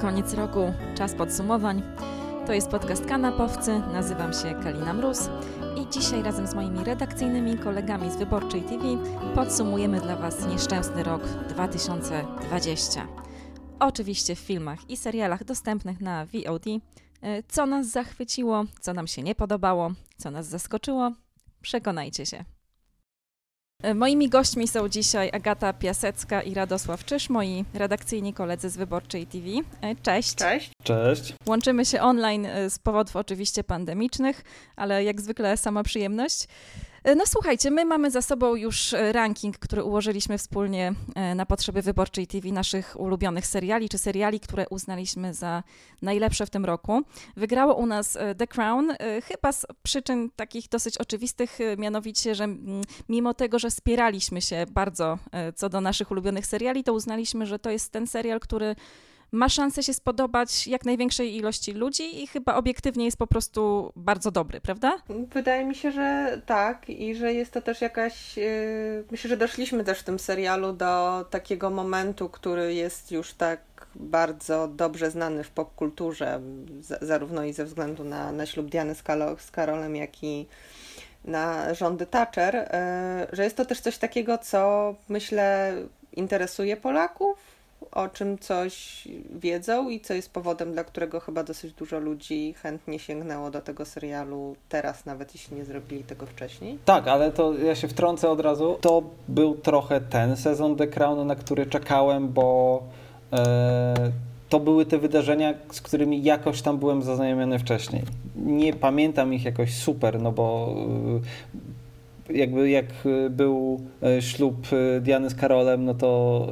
Koniec roku, czas podsumowań. To jest podcast Kanapowcy, nazywam się Kalina Mróz i dzisiaj razem z moimi redakcyjnymi kolegami z Wyborczej TV podsumujemy dla Was nieszczęsny rok 2020. Oczywiście w filmach i serialach dostępnych na VOD. E, co nas zachwyciło, co nam się nie podobało, co nas zaskoczyło, przekonajcie się. E, moimi gośćmi są dzisiaj Agata Piasecka i Radosław Czysz, moi redakcyjni koledzy z Wyborczej TV. E, cześć. Cześć. Cześć. Łączymy się online e, z powodów oczywiście pandemicznych, ale jak zwykle sama przyjemność. E, no słuchajcie, my mamy za sobą już e, ranking, który ułożyliśmy wspólnie e, na potrzeby wyborczej TV naszych ulubionych seriali, czy seriali, które uznaliśmy za najlepsze w tym roku. Wygrało u nas The Crown, chyba z przyczyn takich dosyć oczywistych, mianowicie, że mimo tego, że spieraliśmy się bardzo co do naszych ulubionych seriali, to uznaliśmy, że to jest ten serial, który ma szansę się spodobać jak największej ilości ludzi i chyba obiektywnie jest po prostu bardzo dobry, prawda? Wydaje mi się, że tak i że jest to też jakaś. Yy, myślę, że doszliśmy też w tym serialu do takiego momentu, który jest już tak bardzo dobrze znany w popkulturze, zarówno i ze względu na, na ślub Diany z, z Karolem, jak i na rządy Thatcher, yy, że jest to też coś takiego, co myślę interesuje Polaków o czym coś wiedzą i co jest powodem, dla którego chyba dosyć dużo ludzi chętnie sięgnęło do tego serialu teraz, nawet jeśli nie zrobili tego wcześniej. Tak, ale to ja się wtrącę od razu. To był trochę ten sezon The Crown, na który czekałem, bo e, to były te wydarzenia, z którymi jakoś tam byłem zaznajomiony wcześniej. Nie pamiętam ich jakoś super, no bo jakby jak y, był y, ślub y, Diany z Karolem, no to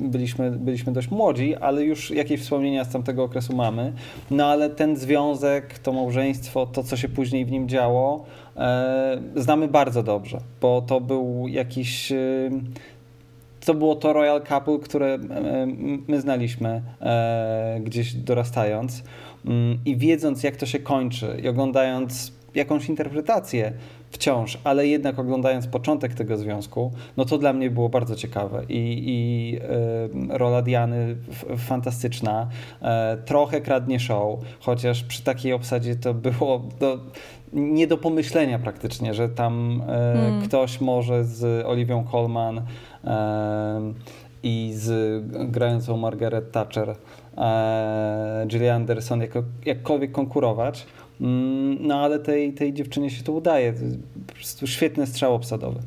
byliśmy, byliśmy dość młodzi, ale już jakieś wspomnienia z tamtego okresu mamy. No ale ten związek, to małżeństwo, to co się później w nim działo, e, znamy bardzo dobrze, bo to był jakiś to było to Royal Couple, które e, my znaliśmy e, gdzieś dorastając mm, i wiedząc jak to się kończy i oglądając jakąś interpretację wciąż, ale jednak oglądając początek tego związku, no to dla mnie było bardzo ciekawe i, i y, rola Diany fantastyczna, e, trochę kradnie show, chociaż przy takiej obsadzie to było do, nie do pomyślenia praktycznie, że tam e, hmm. ktoś może z Oliwią Colman e, i z grającą Margaret Thatcher, Gillian Anderson jako, jakkolwiek konkurować. Mm, no ale tej, tej dziewczynie się to udaje. To po prostu świetny strzał obsadowy.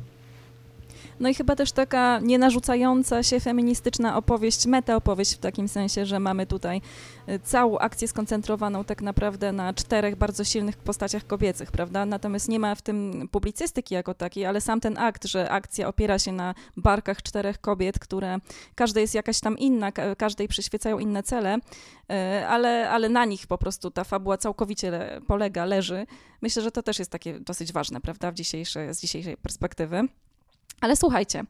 No i chyba też taka nienarzucająca się feministyczna opowieść, metaopowieść w takim sensie, że mamy tutaj y, całą akcję skoncentrowaną tak naprawdę na czterech bardzo silnych postaciach kobiecych, prawda? Natomiast nie ma w tym publicystyki jako takiej, ale sam ten akt, że akcja opiera się na barkach czterech kobiet, które każda jest jakaś tam inna, każdej przyświecają inne cele, y, ale, ale na nich po prostu ta fabuła całkowicie polega, leży. Myślę, że to też jest takie dosyć ważne, prawda, w dzisiejszej, z dzisiejszej perspektywy. Ale słuchajcie,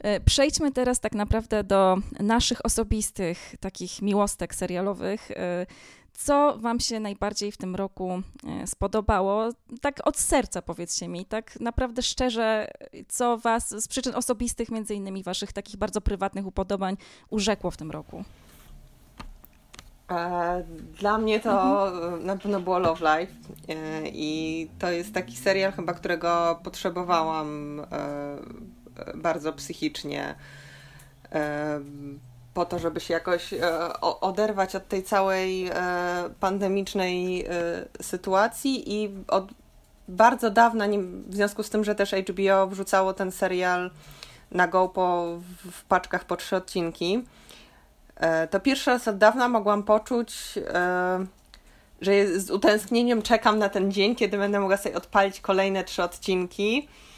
e, przejdźmy teraz tak naprawdę do naszych osobistych takich miłostek serialowych. E, co Wam się najbardziej w tym roku e, spodobało? Tak od serca powiedzcie mi, tak naprawdę szczerze, co Was z przyczyn osobistych, między innymi Waszych takich bardzo prywatnych upodobań, urzekło w tym roku? Dla mnie to mhm. na pewno było Love Life i to jest taki serial chyba, którego potrzebowałam bardzo psychicznie e, po to, żeby się jakoś e, oderwać od tej całej e, pandemicznej sytuacji i od bardzo dawna, w związku z tym, że też HBO wrzucało ten serial na GoPo w paczkach po trzy odcinki, to pierwszy raz od dawna mogłam poczuć, że z utęsknieniem czekam na ten dzień, kiedy będę mogła sobie odpalić kolejne trzy odcinki. E,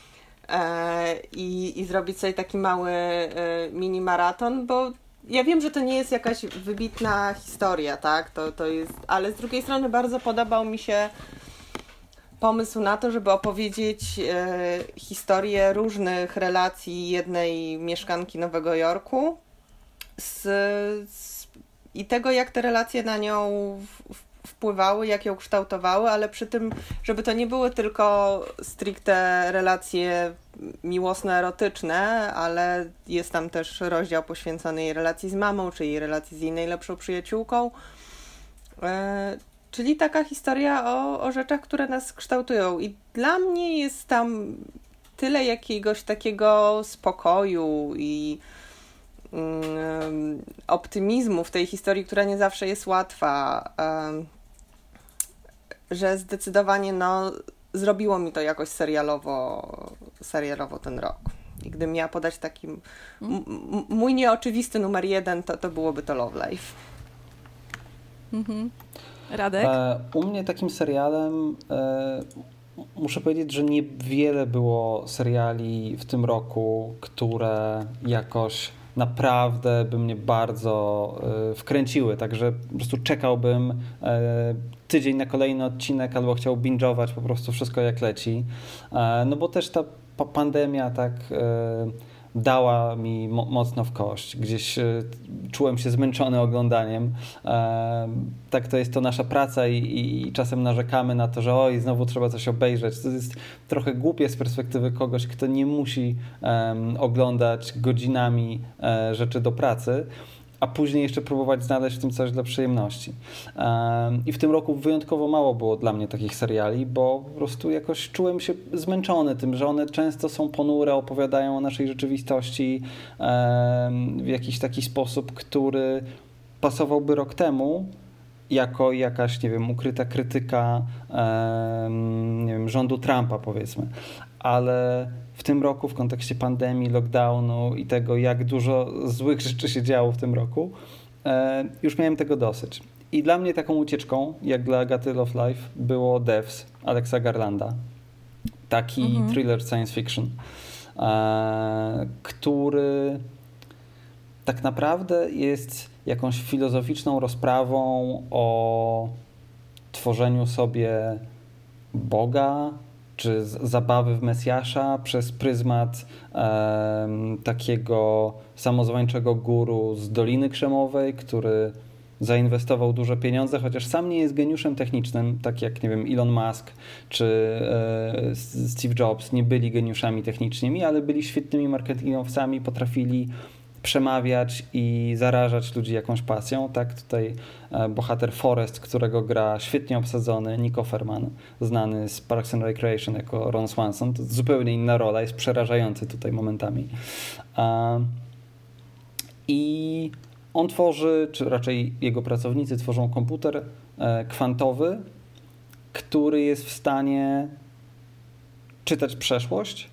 i, i zrobić sobie taki mały e, mini maraton, bo ja wiem, że to nie jest jakaś wybitna historia, tak? To, to jest, ale z drugiej strony bardzo podobał mi się pomysł na to, żeby opowiedzieć e, historię różnych relacji jednej mieszkanki Nowego Jorku z, z, i tego, jak te relacje na nią wpływały, jak ją kształtowały, ale przy tym, żeby to nie były tylko stricte relacje miłosno-erotyczne, ale jest tam też rozdział poświęcony jej relacji z mamą, czy jej relacji z jej najlepszą przyjaciółką. E, czyli taka historia o, o rzeczach, które nas kształtują. I dla mnie jest tam tyle jakiegoś takiego spokoju i mm, optymizmu w tej historii, która nie zawsze jest łatwa, że zdecydowanie no, zrobiło mi to jakoś serialowo, serialowo ten rok. I gdybym miała podać taki mój nieoczywisty numer jeden, to, to byłoby to Love Life. Mhm. Radek? E, u mnie takim serialem e, muszę powiedzieć, że niewiele było seriali w tym roku, które jakoś naprawdę by mnie bardzo e, wkręciły, także po prostu czekałbym e, tydzień na kolejny odcinek albo chciał binge'ować po prostu wszystko jak leci, e, no bo też ta pandemia tak dała mi mo mocno w kość. Gdzieś e, czułem się zmęczony oglądaniem. E, tak to jest to nasza praca i, czasem narzekamy na to, że oj, znowu trzeba coś obejrzeć. To jest trochę głupie z perspektywy kogoś, kto nie musi oglądać godzinami e, rzeczy do pracy a później jeszcze próbować znaleźć w tym coś dla przyjemności. I w tym roku wyjątkowo mało było dla mnie takich seriali, bo po prostu jakoś czułem się zmęczony tym, że one często są ponure, opowiadają o naszej rzeczywistości w jakiś taki sposób, który pasowałby rok temu, jako jakaś, nie wiem, ukryta krytyka nie wiem, rządu Trumpa, powiedzmy. Ale w tym roku w kontekście pandemii, lockdownu i tego, jak dużo złych rzeczy się działo w tym roku, e, już miałem tego dosyć. I dla mnie taką ucieczką, jak dla Agaty Love Life, było Devs Alexa Garlanda. Taki mhm. thriller science fiction, e, który tak naprawdę jest jakąś filozoficzną rozprawą o tworzeniu sobie Boga, czy zabawy w Mesjasza przez pryzmat e, takiego samozwańczego guru z Doliny Krzemowej, który zainwestował duże pieniądze, chociaż sam nie jest geniuszem technicznym, tak jak nie wiem Elon Musk czy e, Steve Jobs nie byli geniuszami technicznymi, ale byli świetnymi marketingowcami, potrafili przemawiać i zarażać ludzi jakąś pasją. Tak, tutaj e, bohater Forest, którego gra świetnie obsadzony Nico Ferman, znany z Parks and Recreation jako Ron Swanson. To zupełnie inna rola, jest przerażający tutaj momentami. I on tworzy, czy raczej jego pracownicy tworzą komputer e, kwantowy, który jest w stanie czytać przeszłość,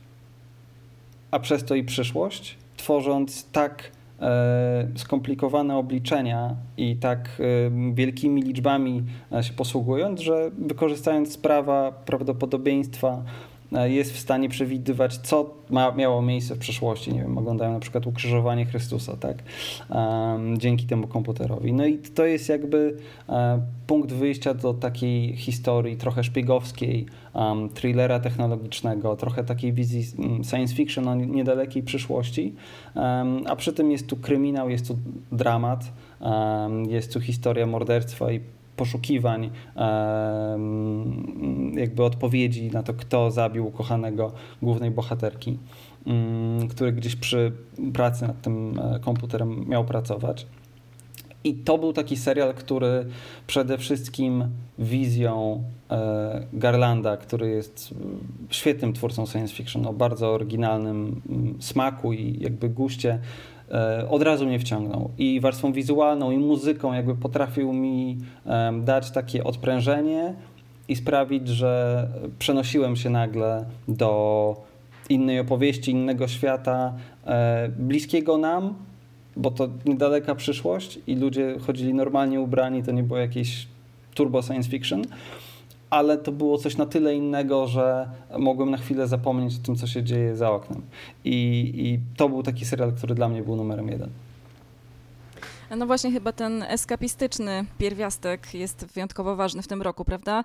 a przez to i przyszłość tworząc tak e, skomplikowane obliczenia i tak e, wielkimi liczbami e, się posługując, że wykorzystając prawa prawdopodobieństwa jest w stanie przewidywać, co ma, miało miejsce w przeszłości. Nie wiem, oglądają na przykład ukrzyżowanie Chrystusa, tak? Dzięki temu komputerowi. No i to jest jakby um, punkt wyjścia do takiej historii trochę szpiegowskiej, thrillera technologicznego, trochę takiej wizji mm, science fiction o niedalekiej przyszłości, a przy tym jest tu kryminał, jest tu dramat, jest tu historia morderstwa i poszukiwań, jakby odpowiedzi na to, kto zabił ukochanego głównej bohaterki, mm, który gdzieś przy pracy nad tym e, komputerem miał pracować. I to był taki serial, który przede wszystkim wizją e, Garlanda, który jest świetnym twórcą science fiction, o bardzo oryginalnym smaku i jakby guście, od razu mnie wciągnął. I warstwą wizualną, i muzyką jakby potrafił mi dać takie odprężenie i sprawić, że przenosiłem się nagle do innej opowieści, innego świata, e, bliskiego nam, bo to niedaleka przyszłość i ludzie chodzili normalnie ubrani, to nie było jakieś turbo science fiction, ale to było coś na tyle innego, że mogłem na chwilę zapomnieć o tym, co się dzieje za oknem. I, i to był taki serial, który dla mnie był numerem jeden. No właśnie chyba ten eskapistyczny pierwiastek jest wyjątkowo ważny w tym roku, prawda?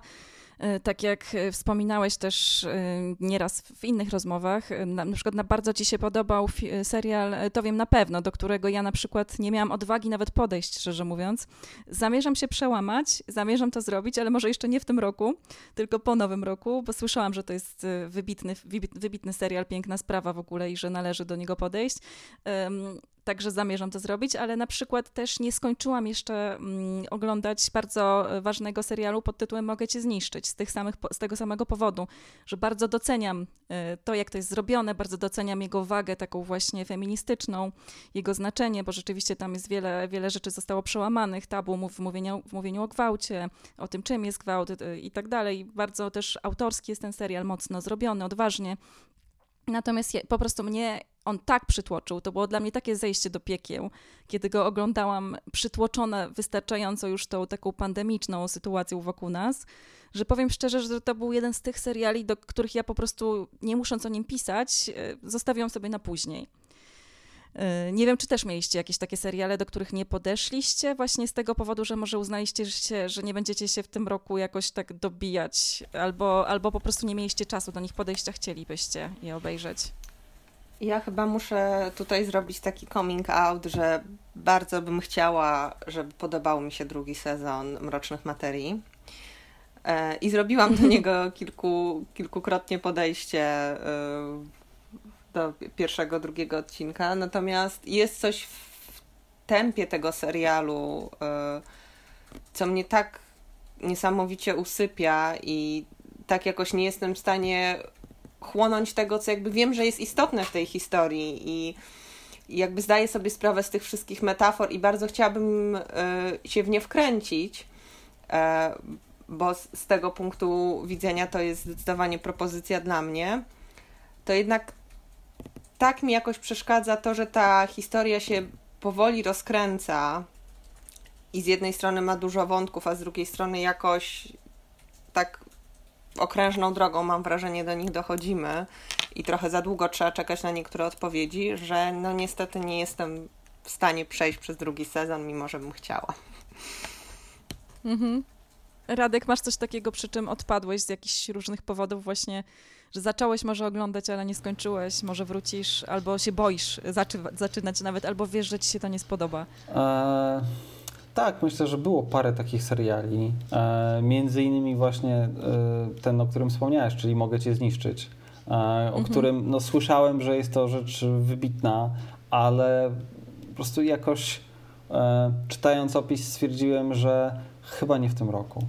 E, tak jak e, wspominałeś też e, nieraz w innych rozmowach, na, na przykład na bardzo ci się podobał serial To wiem na pewno, do którego ja na przykład nie miałam odwagi nawet podejść, szczerze mówiąc. Zamierzam się przełamać, zamierzam to zrobić, ale może jeszcze nie w tym roku, tylko po nowym roku, bo słyszałam, że to jest wybitny, wybitny serial, piękna sprawa w ogóle i że należy do niego podejść. Także zamierzam to zrobić, ale na przykład też nie skończyłam jeszcze mm, oglądać bardzo ważnego serialu pod tytułem Mogę cię zniszczyć z, tych samych, z tego samego powodu, że bardzo doceniam y, to, jak to jest zrobione, bardzo doceniam jego wagę taką właśnie feministyczną, jego znaczenie, bo rzeczywiście tam jest wiele, wiele rzeczy zostało przełamanych, tabu w mówieniu, w mówieniu o gwałcie, o tym, czym jest gwałt y, i tak dalej. Bardzo też autorski jest ten serial, mocno zrobiony, odważnie. Natomiast po prostu mnie on tak przytłoczył, to było dla mnie takie zejście do piekieł, kiedy go oglądałam przytłoczona wystarczająco już tą taką pandemiczną sytuacją wokół nas, że powiem szczerze, że to był jeden z tych seriali, do których ja po prostu, nie musząc o nim pisać, e, zostawiłam sobie na później. E, nie wiem, czy też mieliście jakieś takie seriale, do których nie podeszliście, właśnie z tego powodu, że może uznaliście, się, że nie będziecie się w tym roku jakoś tak dobijać, albo, albo po prostu nie mieliście czasu do nich podejścia, chcielibyście je obejrzeć. Ja chyba muszę tutaj zrobić taki coming out, że bardzo bym chciała, żeby podobał mi się drugi sezon Mrocznych Materii. E, I zrobiłam do niego kilku, kilkukrotnie podejście e, do pierwszego, drugiego odcinka. Natomiast jest coś w tempie tego serialu, e, co mnie tak niesamowicie usypia i tak jakoś nie jestem w stanie chłonąć tego, co jakby wiem, że jest istotne w tej historii i jakby zdaję sobie sprawę z tych wszystkich metafor i bardzo chciałabym się w nie wkręcić, bo z tego punktu widzenia to jest zdecydowanie propozycja dla mnie, to jednak tak mi jakoś przeszkadza to, że ta historia się powoli rozkręca i z jednej strony ma dużo wątków, a z drugiej strony jakoś tak okrężną drogą, mam wrażenie, do nich dochodzimy i trochę za długo trzeba czekać na niektóre odpowiedzi, że no niestety nie jestem w stanie przejść przez drugi sezon, mimo że bym chciała. Mhm. Radek, masz coś takiego, przy czym odpadłeś z jakichś różnych powodów właśnie, że zacząłeś może oglądać, ale nie skończyłeś, może wrócisz, albo się boisz zaczy zaczynać nawet, albo wiesz, że ci się to nie spodoba? E, tak, myślę, że było parę takich seriali. E, między innymi właśnie e, ten, o którym wspomniałeś, czyli Mogę Cię Zniszczyć, e, o mhm. którym no, słyszałem, że jest to rzecz wybitna, ale po prostu jakoś e, czytając opis stwierdziłem, że chyba nie w tym roku.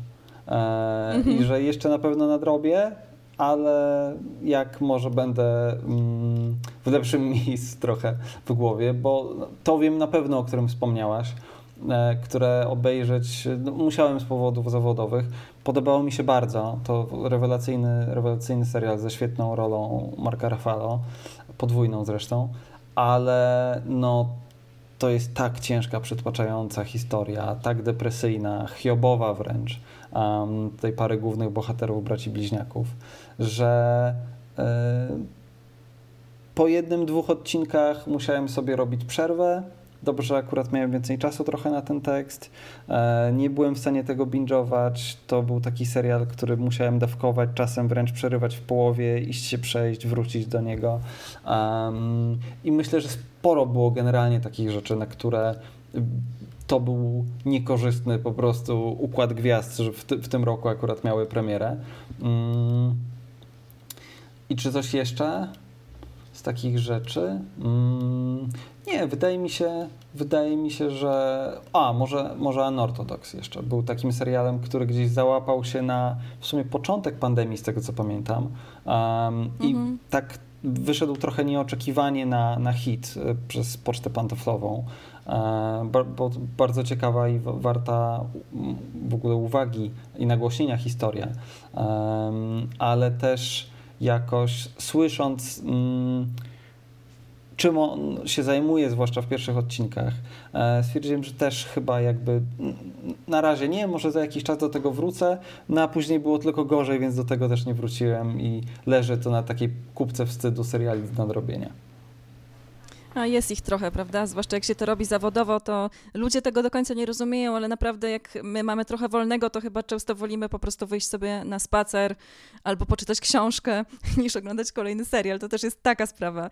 E, mhm. I że jeszcze na pewno nadrobię, ale jak może będę mm, w lepszym miejscu trochę w głowie, bo to wiem na pewno, o którym wspomniałaś, które obejrzeć no, musiałem z powodów zawodowych. Podobało mi się bardzo. To rewelacyjny, rewelacyjny serial ze świetną rolą Marka Rafalo, podwójną zresztą, ale no to jest tak ciężka, przytłaczająca historia, tak depresyjna, hiobowa wręcz, um, tej pary głównych bohaterów, braci bliźniaków, że y, po jednym, dwóch odcinkach musiałem sobie robić przerwę. Dobrze, że akurat miałem więcej czasu trochę na ten tekst. E, nie byłem w stanie tego binge'ować. To był taki serial, który musiałem dawkować, czasem wręcz przerywać w połowie, iść się przejść, wrócić do niego. I myślę, że sporo było generalnie takich rzeczy, na które to był niekorzystny po prostu układ gwiazd, że w, w tym roku akurat miały premierę. Mm. I czy coś jeszcze z takich rzeczy? Mm. Nie, wydaje mi się, wydaje mi się, że. A, może, może Unorthodox jeszcze. Był takim serialem, który gdzieś załapał się na w sumie początek pandemii, z tego co pamiętam. Um, mhm. I tak wyszedł trochę nieoczekiwanie na, na hit e, przez pocztę pantoflową. E, bo bardzo ciekawa i warta w ogóle uwagi i nagłośnienia historia, ale też jakoś słysząc mm, czym on się zajmuje, zwłaszcza w pierwszych odcinkach, e, stwierdziłem, że też chyba jakby na razie nie, może za jakiś czas do tego wrócę, no a później było tylko gorzej, więc do tego też nie wróciłem i leży to na takiej kupce wstydu seriali do nadrobienia. A jest ich trochę, prawda? Zwłaszcza jak się to robi zawodowo, to ludzie tego do końca nie rozumieją, ale naprawdę jak my mamy trochę wolnego, to chyba często wolimy po prostu wyjść sobie na spacer albo poczytać książkę, niż oglądać kolejny serial. To też jest taka sprawa.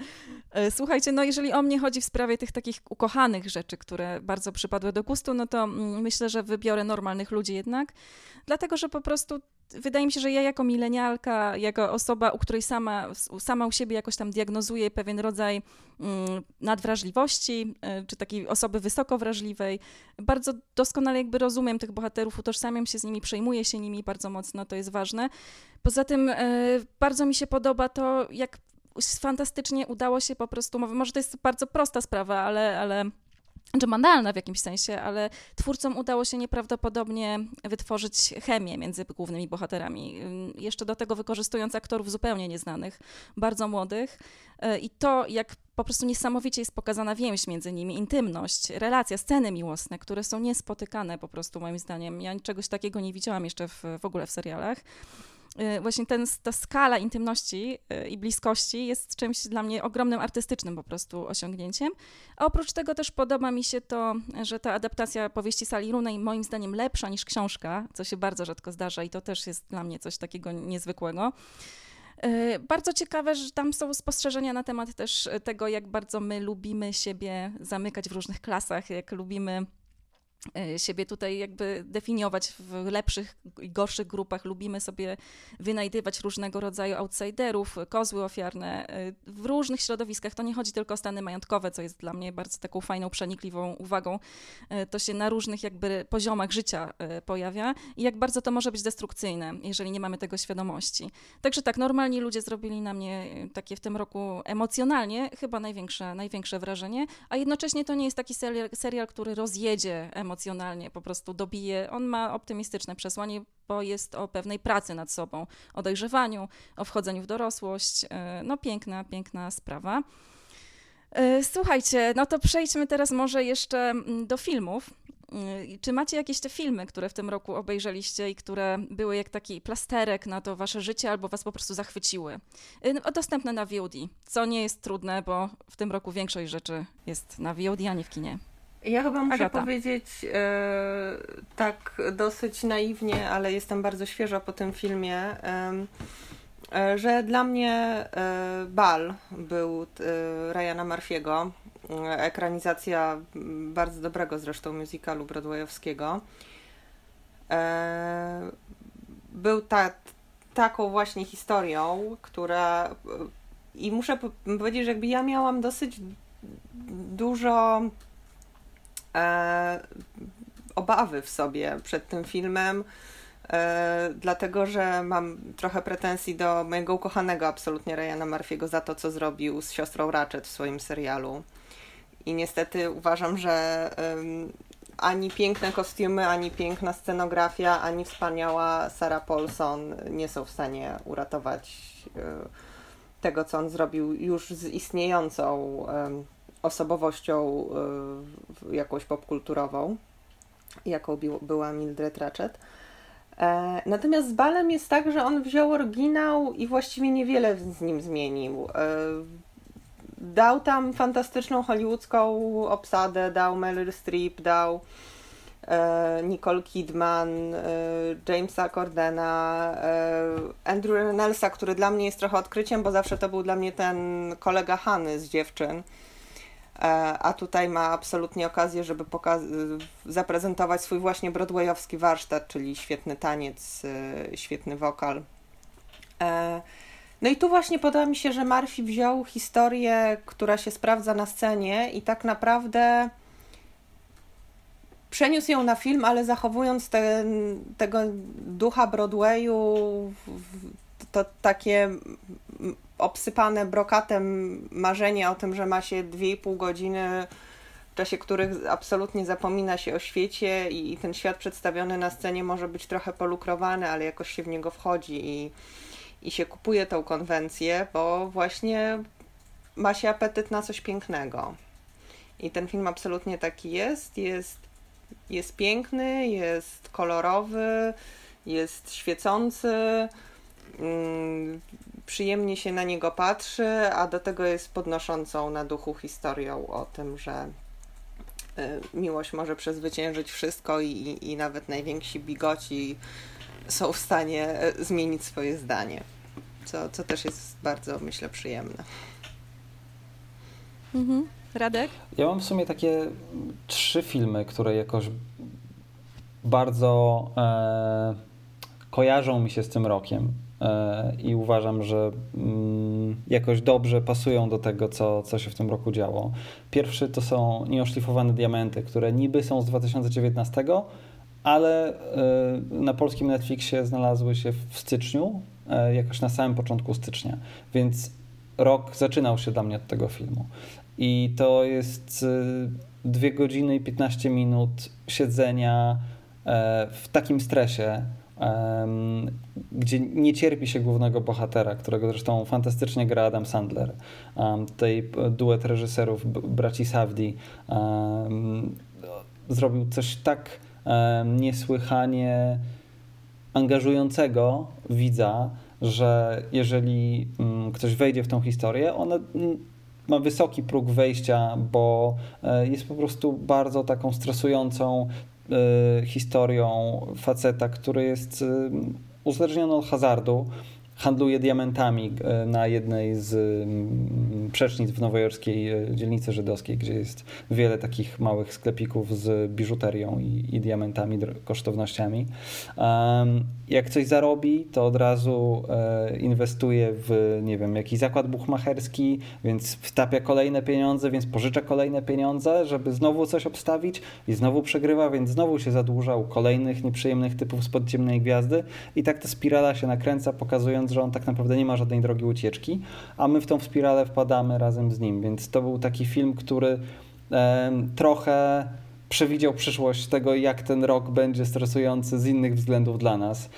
E, słuchajcie, no jeżeli o mnie chodzi w sprawie tych takich ukochanych rzeczy, które bardzo przypadły do gustu, no to mm, myślę, że wybiorę normalnych ludzi jednak, dlatego że po prostu wydaje mi się, że ja jako milenialka, jako osoba, u której sama, sama u siebie jakoś tam diagnozuję pewien rodzaj mm, nadwrażliwości, y, czy takiej osoby wysoko wrażliwej, bardzo doskonale jakby rozumiem tych bohaterów, utożsamiam się z nimi, przejmuję się nimi bardzo mocno, to jest ważne. Poza tym y, bardzo mi się podoba to, jak fantastycznie udało się po prostu, może to jest bardzo prosta sprawa, ale, ale czy banalna w jakimś sensie, ale twórcom udało się nieprawdopodobnie wytworzyć chemię między głównymi bohaterami. Jeszcze do tego wykorzystując aktorów zupełnie nieznanych, bardzo młodych. E, I to, jak po prostu niesamowicie jest pokazana więź między nimi, intymność, relacja, sceny miłosne, które są niespotykane po prostu moim zdaniem. Ja czegoś takiego nie widziałam jeszcze w, w ogóle w serialach. Y, właśnie ten, ta skala intymności y, i bliskości jest czymś dla mnie ogromnym artystycznym po prostu osiągnięciem. A oprócz tego też podoba mi się to, że ta adaptacja powieści Sali Runej moim zdaniem lepsza niż książka, co się bardzo rzadko zdarza i to też jest dla mnie coś takiego niezwykłego. Y, bardzo ciekawe, że tam są spostrzeżenia na temat też tego, jak bardzo my lubimy siebie zamykać w różnych klasach, jak lubimy siebie tutaj jakby definiować w lepszych i gorszych grupach. Lubimy sobie wynajdywać różnego rodzaju outsiderów, kozły ofiarne e, w różnych środowiskach. To nie chodzi tylko o stany majątkowe, co jest dla mnie bardzo taką fajną, przenikliwą uwagą. E, to się na różnych jakby poziomach życia pojawia i jak bardzo to może być destrukcyjne, jeżeli nie mamy tego świadomości. Także tak, normalni ludzie zrobili na mnie takie w tym roku emocjonalnie chyba największe, największe wrażenie, a jednocześnie to nie jest taki serial, serial który rozjedzie emocjonalnie emocjonalnie po prostu dobije. On ma optymistyczne przesłanie, bo jest o pewnej pracy nad sobą, o dojrzewaniu, o wchodzeniu w dorosłość. E, no piękna, piękna sprawa. E, słuchajcie, no to przejdźmy teraz może jeszcze mm, do filmów. E, czy macie jakieś te filmy, które w tym roku obejrzeliście i które były jak taki plasterek na to wasze życie albo was po prostu zachwyciły? No, dostępne na VOD, co nie jest trudne, bo w tym roku większość rzeczy jest na VOD, a nie w kinie. Ja chyba muszę Agata. powiedzieć e, tak dosyć naiwnie, ale jestem bardzo świeża po tym filmie, e, że dla mnie e, Bal był e, Ryana Murphy'ego, e, ekranizacja bardzo dobrego zresztą musicalu broadwayowskiego. E, był ta, taką właśnie historią, która i muszę powiedzieć, że jakby ja miałam dosyć dużo e, obawy w sobie przed tym filmem, e, dlatego że mam trochę pretensji do mojego ukochanego absolutnie Ryana Murphy'ego za to, co zrobił z siostrą Ratchet w swoim serialu. I niestety uważam, że ani piękne kostiumy, ani piękna scenografia, ani wspaniała Sarah Paulson nie są w stanie uratować e, tego, co on zrobił już z istniejącą osobowością y, jakąś popkulturową, jaką była Mildred Ratchet. E, natomiast z Balem jest tak, że on wziął oryginał i właściwie niewiele z nim zmienił. E, dał tam fantastyczną hollywoodzką obsadę, dał Meryl Streep, dał e, Nicole Kidman, Jamesa Cordena, Andrew Reynoldsa, który dla mnie jest trochę odkryciem, bo zawsze to był dla mnie ten kolega Hany z dziewczyn. E, a tutaj ma absolutnie okazję, żeby zaprezentować swój właśnie broadwayowski warsztat, czyli świetny taniec, e, świetny wokal. E, no i tu właśnie podoba mi się, że Murphy wziął historię, która się sprawdza na scenie i tak naprawdę przeniósł ją na film, ale zachowując tego ducha Broadwayu, to takie obsypane brokatem marzenie o tym, że ma się 2,5 godziny, w czasie których absolutnie zapomina się o świecie i, i ten świat przedstawiony na scenie może być trochę polukrowany, ale jakoś się w niego wchodzi i, i się kupuje tą konwencję, bo właśnie ma się apetyt na coś pięknego. I ten film absolutnie taki jest. Jest, jest piękny, jest kolorowy, jest świecący mm, przyjemnie się na niego patrzy, a do tego jest podnoszącą na duchu historią o tym, że y, miłość może przezwyciężyć wszystko i, i nawet najwięksi bigoci są w stanie e, zmienić swoje zdanie. Co, co też jest bardzo, myślę, przyjemne. Mhm. Radek? Ja mam w sumie takie trzy filmy, które jakoś bardzo e, kojarzą mi się z tym rokiem i uważam, że mm, jakoś dobrze pasują do tego, co, co się w tym roku działo. Pierwszy to są Nieoszlifowane Diamenty, które niby są z 2019, ale e, na polskim Netflixie znalazły się w styczniu, e, jakoś na samym początku stycznia, więc rok zaczynał się dla mnie od tego filmu. I to jest e, dwie godziny i 15 minut siedzenia w takim stresie, gdzie nie cierpi się głównego bohatera, którego zresztą fantastycznie gra Adam Sandler. Tej duet reżyserów braci Savdi zrobił coś tak niesłychanie angażującego widza, że jeżeli mm, ktoś wejdzie w tą historię, ona mm, ma wysoki próg wejścia, bo e, jest po prostu bardzo taką stresującą e, historią faceta, który jest uzależniony od hazardu handluje diamentami e, na jednej z mm, przecznic w nowojorskiej e, dzielnicy żydowskiej, gdzie jest wiele takich małych sklepików z biżuterią i, i diamentami, kosztownościami. Jak coś zarobi, to od razu e, inwestuje w, nie wiem, jakiś zakład buchmacherski, więc wtapia kolejne pieniądze, więc pożycza kolejne pieniądze, żeby znowu coś obstawić i znowu przegrywa, więc znowu się zadłuża u kolejnych nieprzyjemnych typów spod ciemnej gwiazdy i tak ta spirala się nakręca, pokazując że on tak naprawdę nie ma żadnej drogi ucieczki, a my w tą spiralę wpadamy razem z nim. Więc to był taki film, który e, trochę przewidział przyszłość tego, jak ten rok będzie stresujący z innych względów dla nas,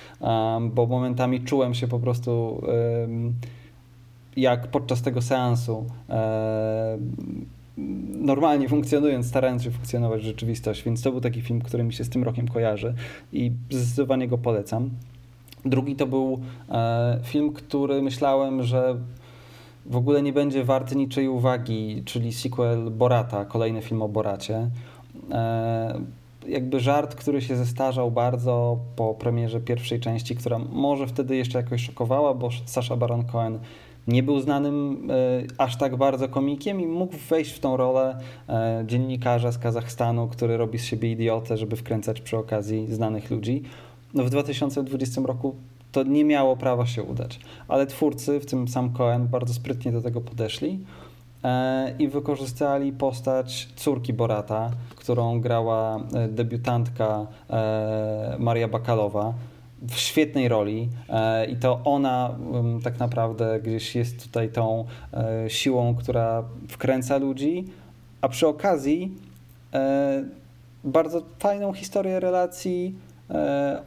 bo momentami czułem się po prostu jak podczas tego seansu. Normalnie funkcjonując, starając się funkcjonować w rzeczywistość, więc to był taki film, który mi się z tym rokiem kojarzy i zdecydowanie go polecam. Drugi to był e, film, który myślałem, że w ogóle nie będzie warty niczej uwagi, czyli sequel Borata, kolejny film o Boracie. E, jakby żart, który się zestarzał bardzo po premierze pierwszej części, która może wtedy jeszcze jakoś szokowała, bo Sasha Baron Cohen nie był znanym e, aż tak bardzo komikiem i mógł wejść w tą rolę dziennikarza z Kazachstanu, który robi z siebie idiotę, żeby wkręcać przy okazji znanych ludzi w 2020 roku to nie miało prawa się udać. Ale twórcy, w tym sam Cohen, bardzo sprytnie do tego podeszli e, i wykorzystali postać córki Borata, którą grała e, debiutantka e, Maria Bakalowa w świetnej roli i to ona tak naprawdę gdzieś jest tutaj tą siłą, która wkręca ludzi, a przy okazji bardzo fajną historię relacji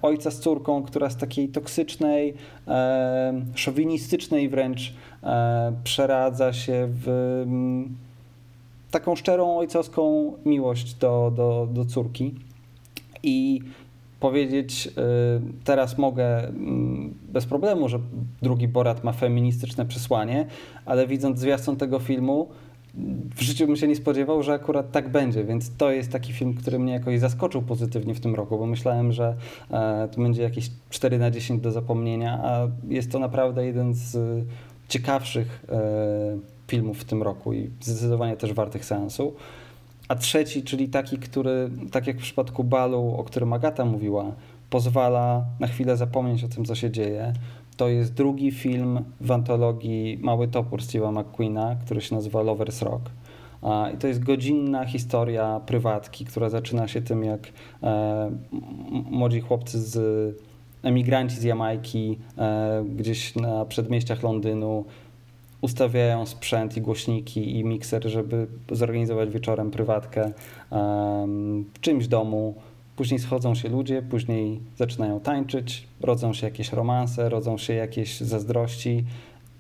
ojca z córką, która z takiej toksycznej, e, szowinistycznej wręcz e, przeradza się w mm, taką szczerą ojcowską miłość do, do, do córki. I powiedzieć, teraz mogę mm, bez problemu, że drugi Borat ma feministyczne przesłanie, ale widząc zwiastun tego filmu, w życiu bym się nie spodziewał, że akurat tak będzie, więc to jest taki film, który mnie jakoś zaskoczył pozytywnie w tym roku, bo myślałem, że e, to będzie jakieś 4 na 10 do zapomnienia, a jest to naprawdę jeden z ciekawszych e, filmów w tym roku i zdecydowanie też wartych seansu. A trzeci, czyli taki, który, tak jak w przypadku balu, o którym Agata mówiła, pozwala na chwilę zapomnieć o tym, co się dzieje, to jest drugi film w antologii Mały Topór Steve'a McQueena, który się nazywa Lover's Rock. I to jest godzinna historia prywatki, która zaczyna się tym, jak e, młodzi chłopcy z emigranci z Jamajki e, gdzieś na przedmieściach Londynu ustawiają sprzęt i głośniki i mikser, żeby zorganizować wieczorem prywatkę w czymś domu Później schodzą się ludzie, później zaczynają tańczyć, rodzą się jakieś romanse, rodzą się jakieś zazdrości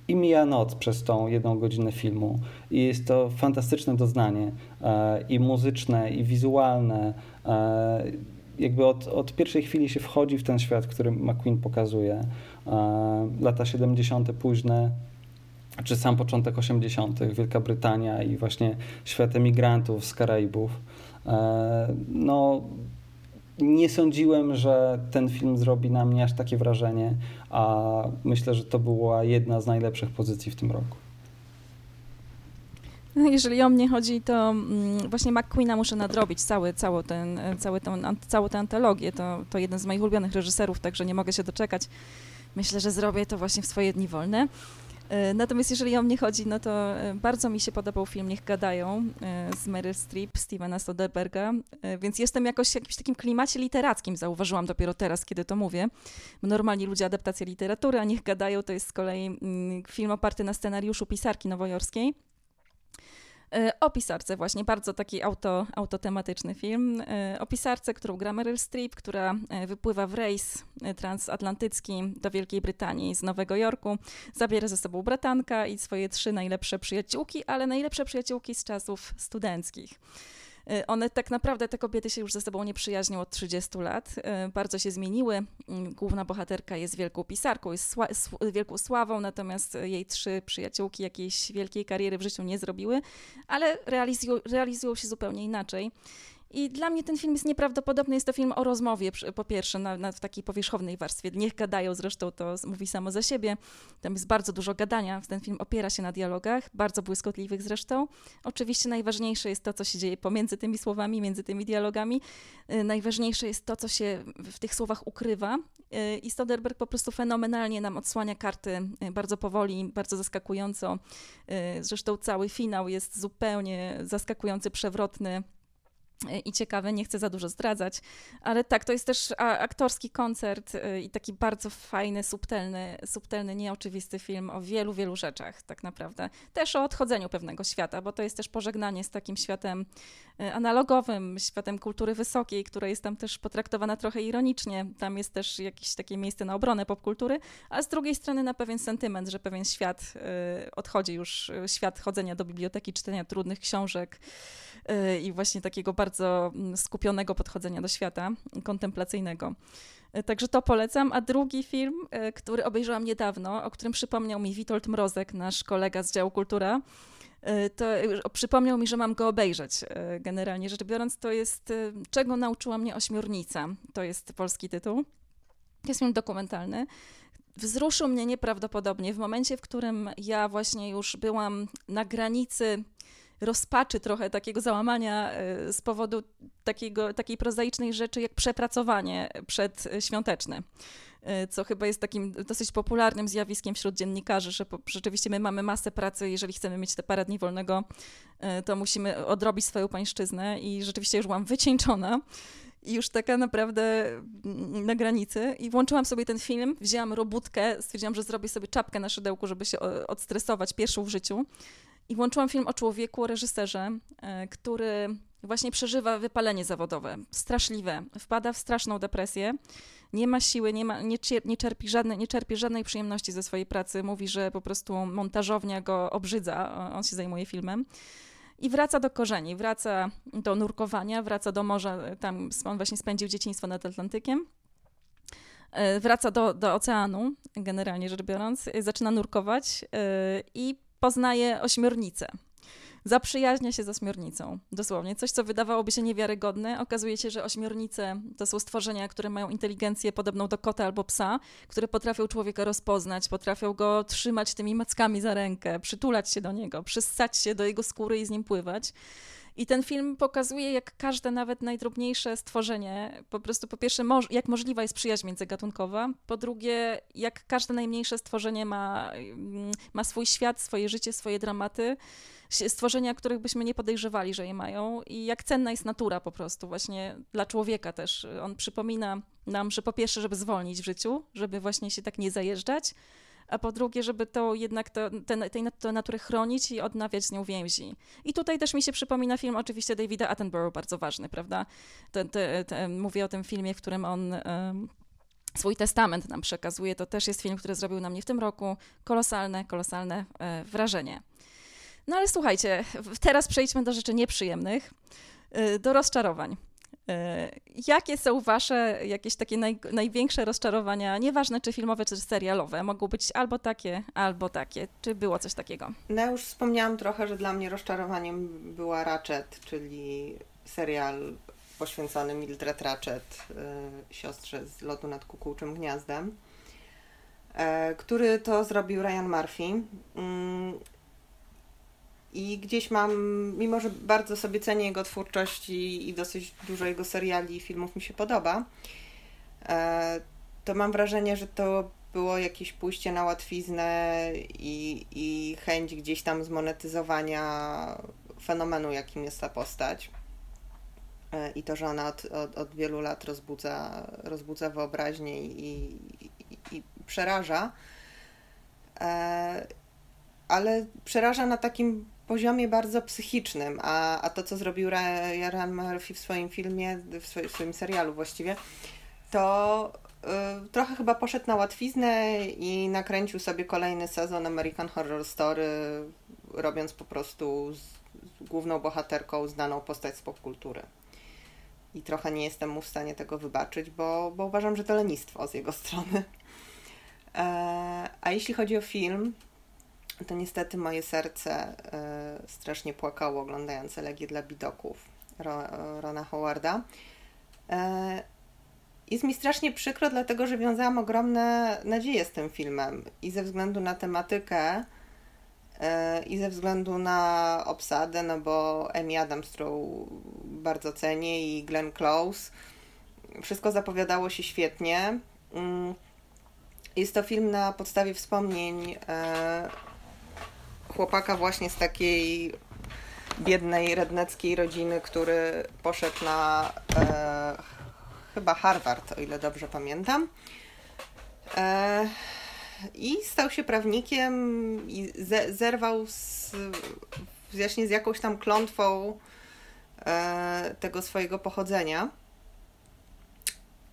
i mija noc przez tą jedną godzinę filmu. I jest to fantastyczne doznanie e, i muzyczne, i wizualne. E, jakby od, od pierwszej chwili się wchodzi w ten świat, który McQueen pokazuje. Lata 70. późne, czy sam początek 80., Wielka Brytania i właśnie świat emigrantów z Karaibów. No, nie sądziłem, że ten film zrobi na mnie aż takie wrażenie, a myślę, że to była jedna z najlepszych pozycji w tym roku. No, jeżeli o mnie chodzi, to mm, właśnie McQueena muszę nadrobić cały, cały ten, cały tą, całą tę antologię. To, to jeden z moich ulubionych reżyserów, także nie mogę się doczekać. Myślę, że zrobię to właśnie w swoje dni wolne. E, natomiast jeżeli o mnie chodzi, no to e, bardzo mi się podobał film Niech Gadają e, z Meryl Streep, Stevena Soderberga, więc jestem jakoś w jakimś takim klimacie literackim, zauważyłam dopiero teraz, kiedy to mówię. Normalni ludzie adaptacja literatury, a Niech Gadają to jest z kolei mm, film oparty na scenariuszu pisarki nowojorskiej. E, o pisarce właśnie, bardzo taki auto, autotematyczny film. E, o pisarce, którą gra Meryl Streep, która e, wypływa w rejs transatlantycki do Wielkiej Brytanii z Nowego Jorku. Zabiera ze sobą bratanka i swoje trzy najlepsze przyjaciółki, ale najlepsze przyjaciółki z czasów studenckich. Y, one tak naprawdę, te kobiety się już ze sobą nie przyjaźnią od 30 lat. Y, bardzo się zmieniły. Mm, główna bohaterka jest wielką pisarką, jest sła wielką sławą, natomiast jej trzy przyjaciółki jakiejś wielkiej kariery w życiu nie zrobiły, ale realizują, realizują się zupełnie inaczej. I dla mnie ten film jest nieprawdopodobny. Jest to film o rozmowie, po pierwsze, na, na, w takiej powierzchownej warstwie. Niech gadają, zresztą to mówi samo za siebie. Tam jest bardzo dużo gadania. Ten film opiera się na dialogach, bardzo błyskotliwych zresztą. Oczywiście najważniejsze jest to, co się dzieje pomiędzy tymi słowami, między tymi dialogami. Y, najważniejsze jest to, co się w tych słowach ukrywa. Y, I Stoderberg po prostu fenomenalnie nam odsłania karty y, bardzo powoli, bardzo zaskakująco. Zresztą cały finał jest zupełnie zaskakujący, przewrotny i ciekawe, nie chcę za dużo zdradzać, ale tak, to jest też aktorski koncert y, i taki bardzo fajny, subtelny, subtelny, nieoczywisty film o wielu, wielu rzeczach tak naprawdę. Też o odchodzeniu pewnego świata, bo to jest też pożegnanie z takim światem y, analogowym, światem kultury wysokiej, która jest tam też potraktowana trochę ironicznie. Tam jest też jakieś takie miejsce na obronę popkultury, a z drugiej strony na pewien sentyment, że pewien świat y, odchodzi już, świat chodzenia do biblioteki, czytania trudnych książek i właśnie takiego bardzo bardzo mm, skupionego podchodzenia do świata, kontemplacyjnego. E, także to polecam. A drugi film, e, który obejrzałam niedawno, o którym przypomniał mi Witold Mrozek, nasz kolega z działu Kultura, e, to przypomniał mi, że mam go obejrzeć. Generalnie rzecz biorąc, to jest Czego nauczyła mnie ośmiornica. To jest polski tytuł. Jest film dokumentalny. Wzruszył mnie nieprawdopodobnie w momencie, w którym ja właśnie już byłam na granicy rozpaczy trochę, takiego załamania e, z powodu takiego, takiej prozaicznej rzeczy jak przepracowanie przedświąteczne e, co chyba jest takim dosyć popularnym zjawiskiem wśród dziennikarzy, że rzeczywiście my mamy masę pracy, jeżeli chcemy mieć te parę dni wolnego, e, to musimy odrobić swoją pańszczyznę i rzeczywiście już byłam wycieńczona i już taka naprawdę mm, na granicy. I włączyłam sobie ten film, wzięłam robótkę, stwierdziłam, że zrobię sobie czapkę na szydełku, żeby się odstresować pierwszą w życiu i włączyłam film o człowieku, o reżyserze, e, który właśnie przeżywa wypalenie zawodowe, straszliwe, wpada w straszną depresję, nie ma siły, nie, ma, nie, nie, czerpi żadnej, nie czerpie żadnej przyjemności ze swojej pracy, mówi, że po prostu montażownia go obrzydza, on się zajmuje filmem. I wraca do korzeni, wraca do nurkowania, wraca do morza, tam on właśnie spędził dzieciństwo nad Atlantykiem. E, wraca do, do oceanu, generalnie rzecz biorąc, zaczyna nurkować e, i poznaje ośmiornicę. Zaprzyjaźnia się z ośmiornicą, dosłownie. Coś, co wydawałoby się niewiarygodne, okazuje się, że ośmiornice to są stworzenia, które mają inteligencję podobną do kota albo psa, które potrafią człowieka rozpoznać, potrafią go trzymać tymi mackami za rękę, przytulać się do niego, przyssać się do jego skóry i z nim pływać. I ten film pokazuje, jak każde, nawet najdrobniejsze stworzenie, po prostu po pierwsze, jak możliwa jest przyjaźń międzygatunkowa, po drugie, jak każde najmniejsze stworzenie ma, mm, ma swój świat, swoje życie, swoje dramaty, stworzenia, których byśmy nie podejrzewali, że je mają i jak cenna jest natura po prostu, właśnie dla człowieka też. On przypomina nam, że po pierwsze, żeby zwolnić w życiu, żeby właśnie się tak nie zajeżdżać, a po drugie, żeby to jednak to, ten, tej, tę naturę chronić i odnawiać z nią więzi. I tutaj też mi się przypomina film oczywiście Davida Attenborough, bardzo ważny, prawda? Te, te, te, mówię o tym filmie, w którym on... Um, swój testament nam przekazuje. To też jest film, który zrobił na mnie w tym roku kolosalne, kolosalne e, wrażenie. No ale słuchajcie, teraz przejdźmy do rzeczy nieprzyjemnych, e, do rozczarowań. E, jakie są wasze jakieś takie naj, największe rozczarowania, nieważne czy filmowe, czy serialowe? Mogą być albo takie, albo takie. Czy było coś takiego? No już wspomniałam trochę, że dla mnie rozczarowaniem była Ratchet, czyli serial poświęcony Mildred Ratchet, y, siostrze z lotu nad kukułczym gniazdem, y, który to zrobił Ryan Murphy. I gdzieś mam, mimo że bardzo sobie cenię jego twórczość i, i dosyć dużo jego seriali i filmów mi się podoba, e, to mam wrażenie, że to było jakieś pójście na łatwiznę i, i chęć gdzieś tam zmonetyzowania fenomenu, jakim jest ta postać. E, I to, że ona od, od, od wielu lat rozbudza, rozbudza wyobraźnię i, i, i przeraża. E, ale przeraża na takim poziomie bardzo psychicznym, a, a to, co zrobił Ryan Murphy w swoim filmie, w swoim, w swoim serialu właściwie, to y, trochę chyba poszedł na łatwiznę i nakręcił sobie kolejny sezon American Horror Story, robiąc po prostu z, z główną bohaterką znaną postać z popkultury. I trochę nie jestem mu w stanie tego wybaczyć, bo, bo uważam, że to lenistwo z jego strony. E, a jeśli chodzi o film, to niestety moje serce y, strasznie płakało oglądając Elegię dla bidoków Ro, Rona Howarda. Y, jest mi strasznie przykro, dlatego że wiązałam ogromne nadzieje z tym filmem i ze względu na tematykę y, i ze względu na obsadę, no bo Amy Adams, którą bardzo cenię i Glenn Close. Wszystko zapowiadało się świetnie. Mm, jest to film na podstawie wspomnień chłopaka właśnie z takiej biednej, redneckiej rodziny, który poszedł na e, chyba Harvard, o ile dobrze pamiętam. E, I stał się prawnikiem i ze, zerwał z, właśnie z jakąś tam klątwą e, tego swojego pochodzenia.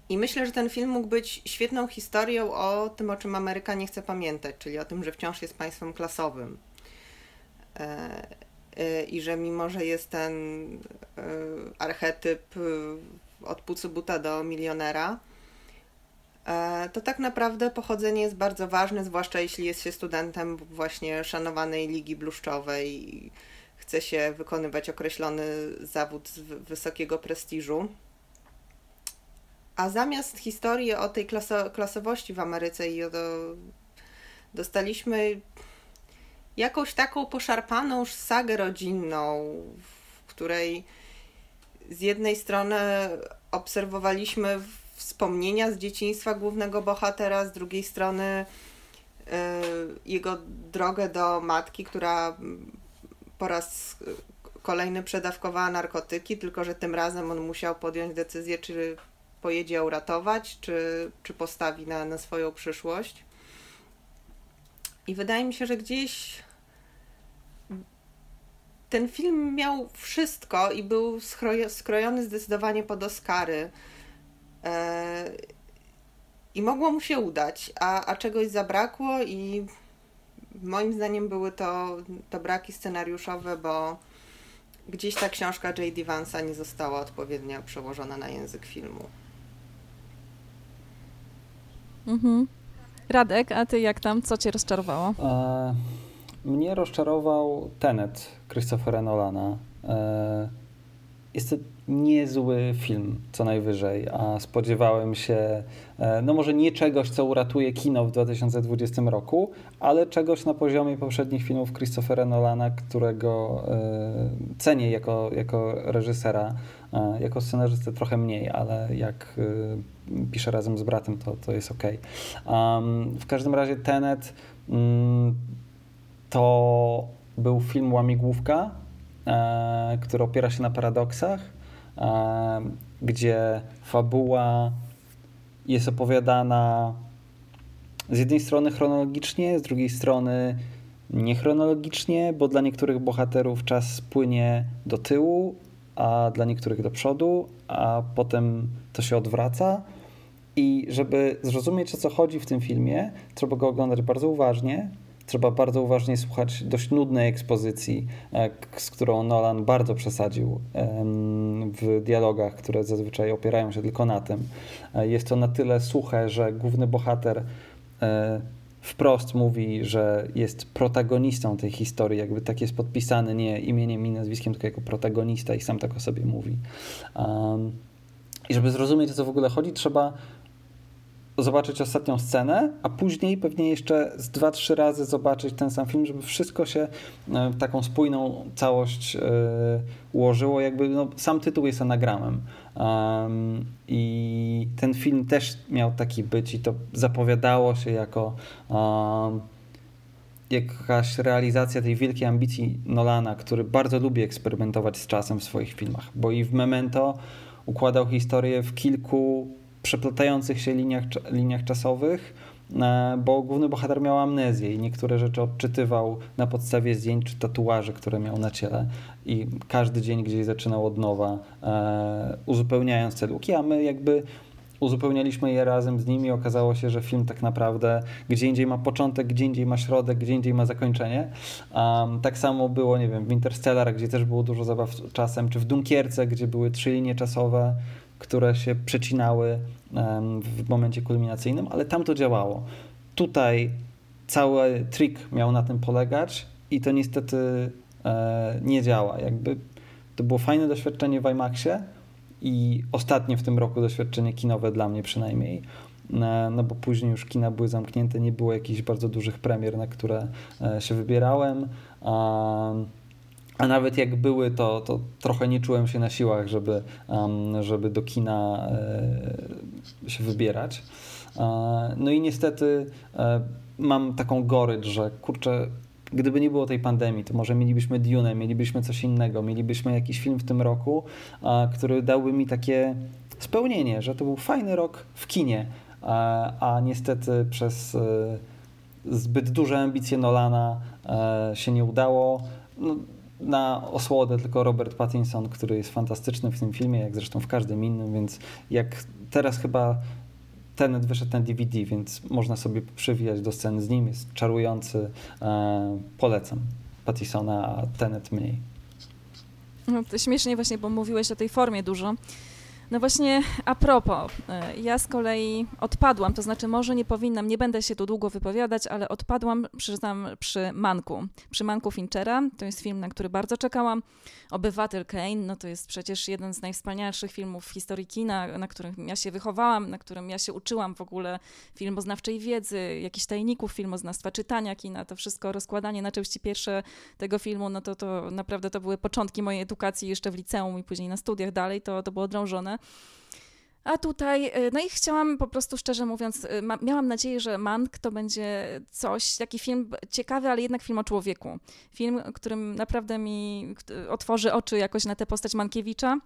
I myślę, że ten film mógł być świetną historią o tym, o czym Ameryka nie chce pamiętać, czyli o tym, że wciąż jest państwem klasowym i że mimo, że jest ten e, archetyp od pucubuta do milionera, to tak naprawdę pochodzenie jest bardzo ważne, zwłaszcza jeśli jest się studentem właśnie szanowanej ligi bluszczowej i chce się wykonywać określony zawód z wysokiego prestiżu. A zamiast historii o tej klaso klasowości w Ameryce i o dostaliśmy jakąś taką poszarpaną sagę rodzinną, w której z jednej strony obserwowaliśmy wspomnienia z dzieciństwa głównego bohatera, z drugiej strony yy, jego drogę do matki, która po raz kolejny przedawkowała narkotyki, tylko że tym razem on musiał podjąć decyzję, czy pojedzie ją ratować, czy, czy postawi na, na swoją przyszłość. I wydaje mi się, że gdzieś ten film miał wszystko i był skrojony zdecydowanie pod Oscary. E, I mogło mu się udać, a, a czegoś zabrakło i moim zdaniem były to, to braki scenariuszowe, bo gdzieś ta książka J.D. Vansa nie została odpowiednio przełożona na język filmu. Mhm. Radek, a ty jak tam? Co cię rozczarowało? E, mnie rozczarował Tenet Christophera Nolana. E, jest to niezły film, co najwyżej, a spodziewałem się, e, no może nie czegoś, co uratuje kino w 2020 roku, ale czegoś na poziomie poprzednich filmów Christophera Nolana, którego cenię jako, jako reżysera, jako scenarzystę trochę mniej, ale jak piszę razem z bratem, to, to jest ok. Um, w każdym razie Tenet um, to był film Łamigłówka, e, który opiera się na paradoksach, e, gdzie fabuła jest opowiadana z jednej strony chronologicznie, z drugiej strony niechronologicznie, bo dla niektórych bohaterów czas płynie do tyłu, a dla niektórych do przodu, a potem to się odwraca. I żeby zrozumieć o co chodzi w tym filmie, trzeba go oglądać bardzo uważnie, trzeba bardzo uważnie słuchać dość nudnej ekspozycji, e, z którą Nolan bardzo przesadził w dialogach, które zazwyczaj opierają się tylko na tym. E, jest to na tyle suche, że główny bohater e, wprost mówi, że jest protagonistą tej historii, jakby tak jest podpisany nie imieniem i nazwiskiem, tylko jako protagonista i sam tak o sobie mówi. I żeby zrozumieć, o co w ogóle chodzi, trzeba zobaczyć ostatnią scenę, a później pewnie jeszcze z dwa, trzy razy zobaczyć ten sam film, żeby wszystko się e, w taką spójną całość yy, ułożyło. Jakby no, sam tytuł jest anagramem. Um, I ten film też miał taki być i to zapowiadało się jako um, jakaś realizacja tej wielkiej ambicji Nolana, który bardzo lubi eksperymentować z czasem w swoich filmach, bo i w Memento układał historię w kilku przeplatających się liniach, liniach czasowych, e, bo główny bohater miał amnezję i niektóre rzeczy odczytywał na podstawie zdjęć czy tatuaży, które miał na ciele i każdy dzień gdzieś zaczynał od nowa, e, uzupełniając te luki, a my jakby uzupełnialiśmy je razem z nimi. Okazało się, że film tak naprawdę gdzie indziej ma początek, gdzie indziej ma środek, gdzie indziej ma zakończenie. Um, tak samo było, nie wiem, w Interstellar, gdzie też było dużo zabaw czasem, czy w Dunkierce, gdzie były trzy linie czasowe które się przecinały w momencie kulminacyjnym, ale tam to działało. Tutaj cały trik miał na tym polegać i to niestety e, nie działa. Jakby to było fajne doświadczenie w IMAXie i ostatnie w tym roku doświadczenie kinowe dla mnie przynajmniej. E, no bo później już kina były zamknięte, nie było jakichś bardzo dużych premier, na które e, się wybierałem. A nawet jak były, to, to trochę nie czułem się na siłach, żeby, żeby do kina e, się wybierać. E, no i niestety e, mam taką gorycz, że kurczę, gdyby nie było tej pandemii, to może mielibyśmy Dune, mielibyśmy coś innego, mielibyśmy jakiś film w tym roku, który dałby mi takie spełnienie, że to był fajny rok w kinie, a niestety przez zbyt duże ambicje Nolana się nie udało. No, na osłodę tylko Robert Pattinson, który jest fantastyczny w tym filmie, jak zresztą w każdym innym, więc jak teraz chyba Tenet wyszedł na DVD, więc można sobie przywijać do sceny z nim, jest czarujący, e, polecam Pattisona, a Tenet mniej. No, to śmiesznie właśnie, bo mówiłeś o tej formie dużo. No właśnie, a propos, e, ja z kolei odpadłam, to znaczy może nie powinnam, nie będę się tu długo wypowiadać, ale odpadłam, przyznam, przy Manku, przy Manku Finchera. To jest film, na który bardzo czekałam. Obywatel Kane, no to jest przecież jeden z najwspanialszych filmów w historii kina, na którym ja się wychowałam, na którym ja się uczyłam w ogóle filmoznawczej wiedzy, jakichś tajników filmoznawstwa, czytania kina, to wszystko, rozkładanie na części pierwsze tego filmu, no to, to naprawdę to były początki mojej edukacji jeszcze w liceum i później na studiach dalej, to, to było drążone. A tutaj, y, no i chciałam po prostu szczerze mówiąc, y, ma, miałam nadzieję, że Mank to będzie coś, taki film ciekawy, ale jednak film o człowieku. Film, którym naprawdę mi otworzy oczy jakoś na tę postać Mankiewicza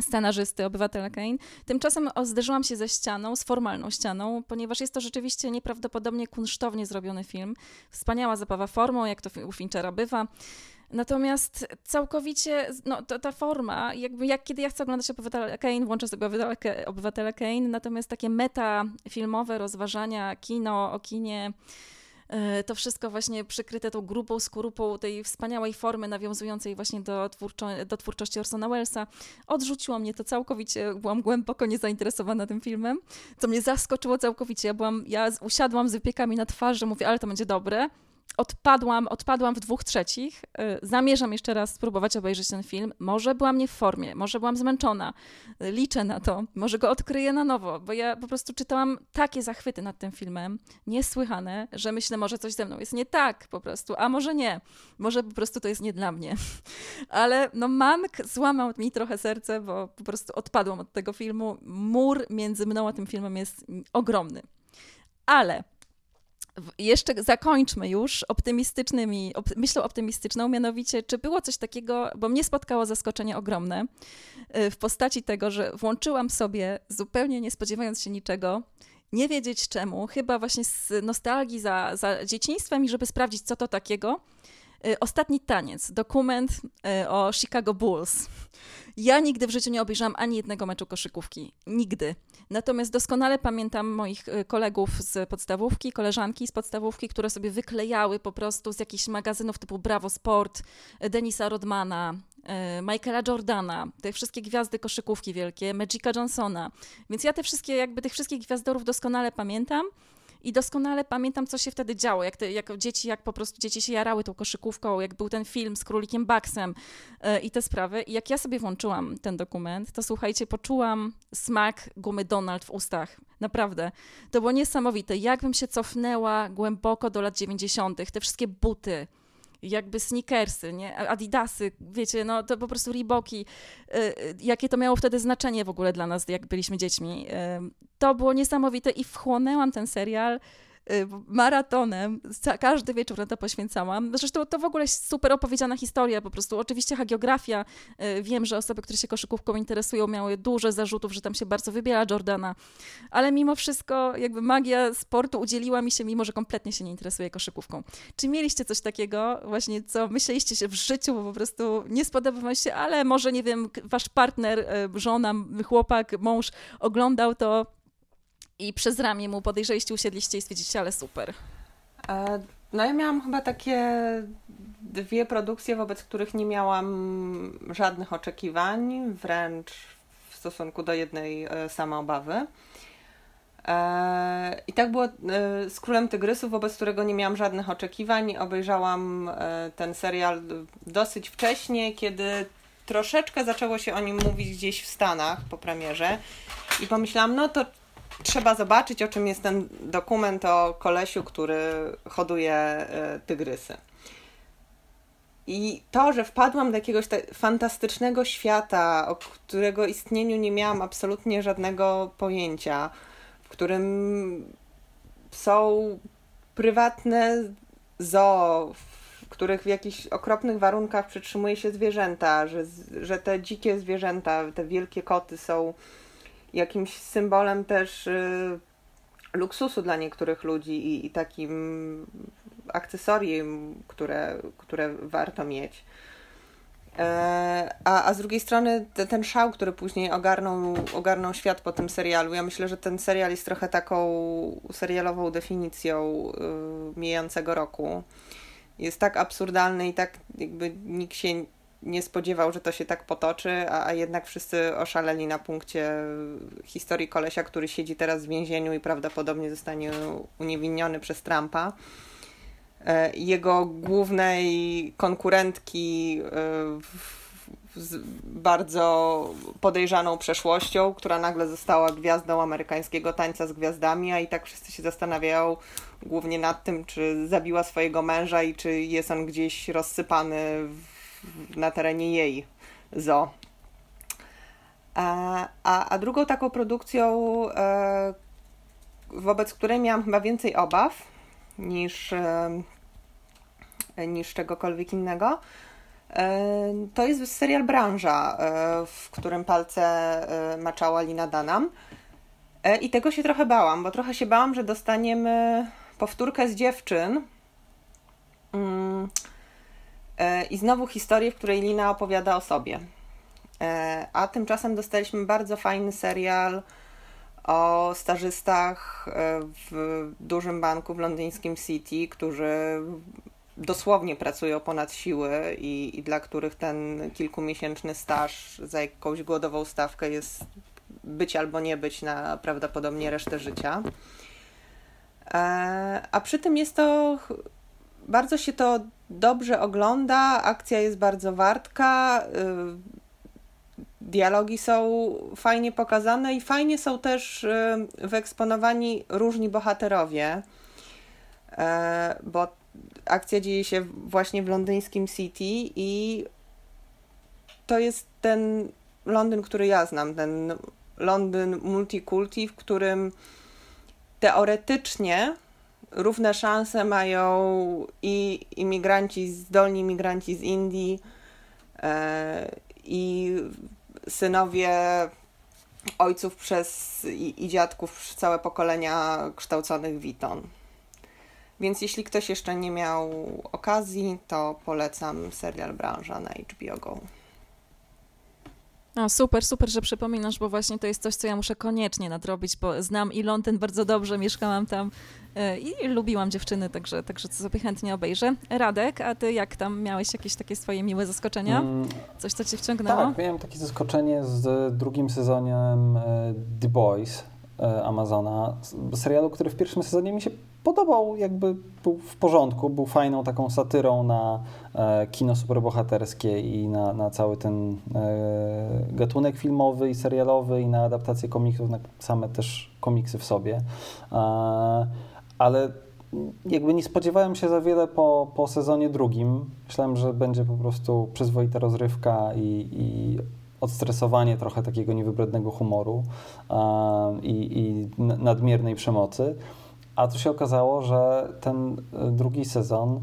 scenarzysty, obywatela Kane. Tymczasem zderzyłam się ze ścianą, z formalną ścianą, ponieważ jest to rzeczywiście nieprawdopodobnie kunsztownie zrobiony film. Wspaniała zabawa formą, jak to u Finchera bywa. Natomiast całkowicie, no to, ta forma, jakby jak kiedy ja chcę oglądać Obywatela Kane, włączę sobie Obywatela, Obywatela Kane, natomiast takie meta filmowe rozważania, kino o kinie, to wszystko właśnie przykryte tą grubą skorupą tej wspaniałej formy nawiązującej właśnie do, twórczo, do twórczości Orsona Wellesa. Odrzuciło mnie to całkowicie, byłam głęboko niezainteresowana tym filmem, co mnie zaskoczyło całkowicie. Ja, byłam, ja usiadłam z wypiekami na twarzy, mówię, ale to będzie dobre odpadłam, odpadłam w dwóch trzecich. Y, zamierzam jeszcze raz spróbować obejrzeć ten film. Może byłam nie w formie, może byłam zmęczona. Liczę na to. Może go odkryję na nowo, bo ja po prostu czytałam takie zachwyty nad tym filmem, niesłychane, że myślę, może coś ze mną jest nie tak po prostu, a może nie. Może po prostu to jest nie dla mnie. Ale no Mank złamał mi trochę serce, bo po prostu odpadłam od tego filmu. Mur między mną a tym filmem jest ogromny. Ale jeszcze zakończmy już optymistycznymi, op, myślą optymistyczną, mianowicie, czy było coś takiego, bo mnie spotkało zaskoczenie ogromne y, w postaci tego, że włączyłam sobie, zupełnie nie spodziewając się niczego, nie wiedzieć czemu, chyba właśnie z nostalgii za, za dzieciństwem i żeby sprawdzić, co to takiego, Ostatni taniec, dokument y, o Chicago Bulls. Ja nigdy w życiu nie obejrzałam ani jednego meczu koszykówki. Nigdy. Natomiast doskonale pamiętam moich y, kolegów z podstawówki, koleżanki z podstawówki, które sobie wyklejały po prostu z jakichś magazynów typu Bravo Sport, Denisa Rodmana, Michaela Jordana, te wszystkie gwiazdy koszykówki wielkie, Magica Johnsona. Więc ja te wszystkie, jakby tych wszystkich gwiazdorów doskonale pamiętam. I doskonale pamiętam, co się wtedy działo, jak, te, jak dzieci, jak po prostu dzieci się jarały tą koszykówką, jak był ten film z królikiem Baxem yy, i te sprawy. I jak ja sobie włączyłam ten dokument, to słuchajcie, poczułam smak gumy Donald w ustach. Naprawdę. To było niesamowite. Jakbym się cofnęła głęboko do lat 90., te wszystkie buty, jakby sneakersy, nie? adidasy, wiecie, no to po prostu Reeboki, jakie to miało wtedy znaczenie w ogóle dla nas, jak byliśmy dziećmi. To było niesamowite i wchłonęłam ten serial Y, maratonem. Każdy wieczór na to poświęcałam. Zresztą to w ogóle super opowiedziana historia, po prostu. Oczywiście hagiografia. Y, wiem, że osoby, które się koszykówką interesują, miały dużo zarzutów, że tam się bardzo wybiela Jordana, ale mimo wszystko jakby magia sportu udzieliła mi się, mimo że kompletnie się nie interesuje koszykówką. Czy mieliście coś takiego właśnie, co myśleliście się w życiu, bo po prostu nie spodoba się, ale może, nie wiem, wasz partner, y, żona, chłopak, mąż oglądał to i przez ramię mu podejrzeliście, usiedliście i stwierdziliście, ale super. E, no ja miałam chyba takie dwie produkcje, wobec których nie miałam żadnych oczekiwań, wręcz w stosunku do jednej e, sama obawy. E, I tak było z Królem Tygrysów, wobec którego nie miałam żadnych oczekiwań. Obejrzałam ten serial dosyć wcześnie, kiedy troszeczkę zaczęło się o nim mówić gdzieś w Stanach po premierze. I pomyślałam, no to trzeba zobaczyć, o czym jest ten dokument o kolesiu, który hoduje e, tygrysy. I to, że wpadłam do jakiegoś fantastycznego świata, o którego istnieniu nie miałam absolutnie żadnego pojęcia, w którym są prywatne zoo, w których w jakichś okropnych warunkach przetrzymuje się zwierzęta, że, że te dzikie zwierzęta, te wielkie koty są jakimś symbolem też y, luksusu dla niektórych ludzi i, i takim akcesorium, które, które warto mieć. E, a, a z drugiej strony te, ten szał, który później ogarnął, ogarnął świat po tym serialu, ja myślę, że ten serial jest trochę taką serialową definicją y, mijającego roku. Jest tak absurdalny i tak jakby nikt się nie spodziewał, że to się tak potoczy, a, a jednak wszyscy oszaleli na punkcie historii kolesia, który siedzi teraz w więzieniu i prawdopodobnie zostanie uniewinniony przez Trumpa. E, jego głównej konkurentki e, z bardzo podejrzaną przeszłością, która nagle została gwiazdą amerykańskiego tańca z gwiazdami, a i tak wszyscy się zastanawiają głównie nad tym, czy zabiła swojego męża i czy jest on gdzieś rozsypany w na terenie jej zo. A, a, a drugą taką produkcją, e, wobec której miałam chyba więcej obaw niż, e, niż czegokolwiek innego, e, to jest serial Branża, w którym palce maczała Lina Danam. I tego się trochę bałam, bo trochę się bałam, że dostaniemy powtórkę z dziewczyn. E, I znowu historię, w której Lina opowiada o sobie. E, a tymczasem dostaliśmy bardzo fajny serial o stażystach e, w dużym banku w londyńskim City, którzy dosłownie pracują ponad siły i, i dla których ten kilkumiesięczny staż za jakąś głodową stawkę jest być albo nie być na prawdopodobnie resztę życia. A przy tym jest to bardzo się to dobrze ogląda, akcja jest bardzo wartka, y, dialogi są fajnie pokazane i fajnie są też y, wyeksponowani różni bohaterowie, e, bo akcja dzieje się właśnie w londyńskim City i to jest ten Londyn, który ja znam, ten Londyn multikulti, w którym teoretycznie równe szanse mają i imigranci, zdolni imigranci z Indii e, i synowie ojców przez i, i dziadków całe pokolenia kształconych Witon. Więc jeśli ktoś jeszcze nie miał okazji, to polecam serial Branża na HBO Go. No, super, super, że przypominasz, bo właśnie to jest coś, co ja muszę koniecznie nadrobić, bo znam i Londyn bardzo dobrze, mieszkałam tam i lubiłam dziewczyny, także, także to sobie chętnie obejrzę. Radek, a ty jak tam miałeś jakieś takie swoje miłe zaskoczenia? Mm, coś, co cię wciągnęło? Tak, miałem takie zaskoczenie z drugim sezonem e, The Boys e, Amazona, serialu, który w pierwszym sezonie mi się podobał, jakby był w porządku, był fajną taką satyrą na e, kino superbohaterskie i na, na cały ten e, gatunek filmowy i serialowy i na adaptację komiksów, na same też komiksy w sobie. Ale jakby nie spodziewałem się za wiele po, po sezonie drugim. Myślałem, że będzie po prostu przyzwoita rozrywka i, i odstresowanie trochę takiego niewybrednego humoru e, i, i nadmiernej przemocy. A tu się okazało, że ten e, drugi sezon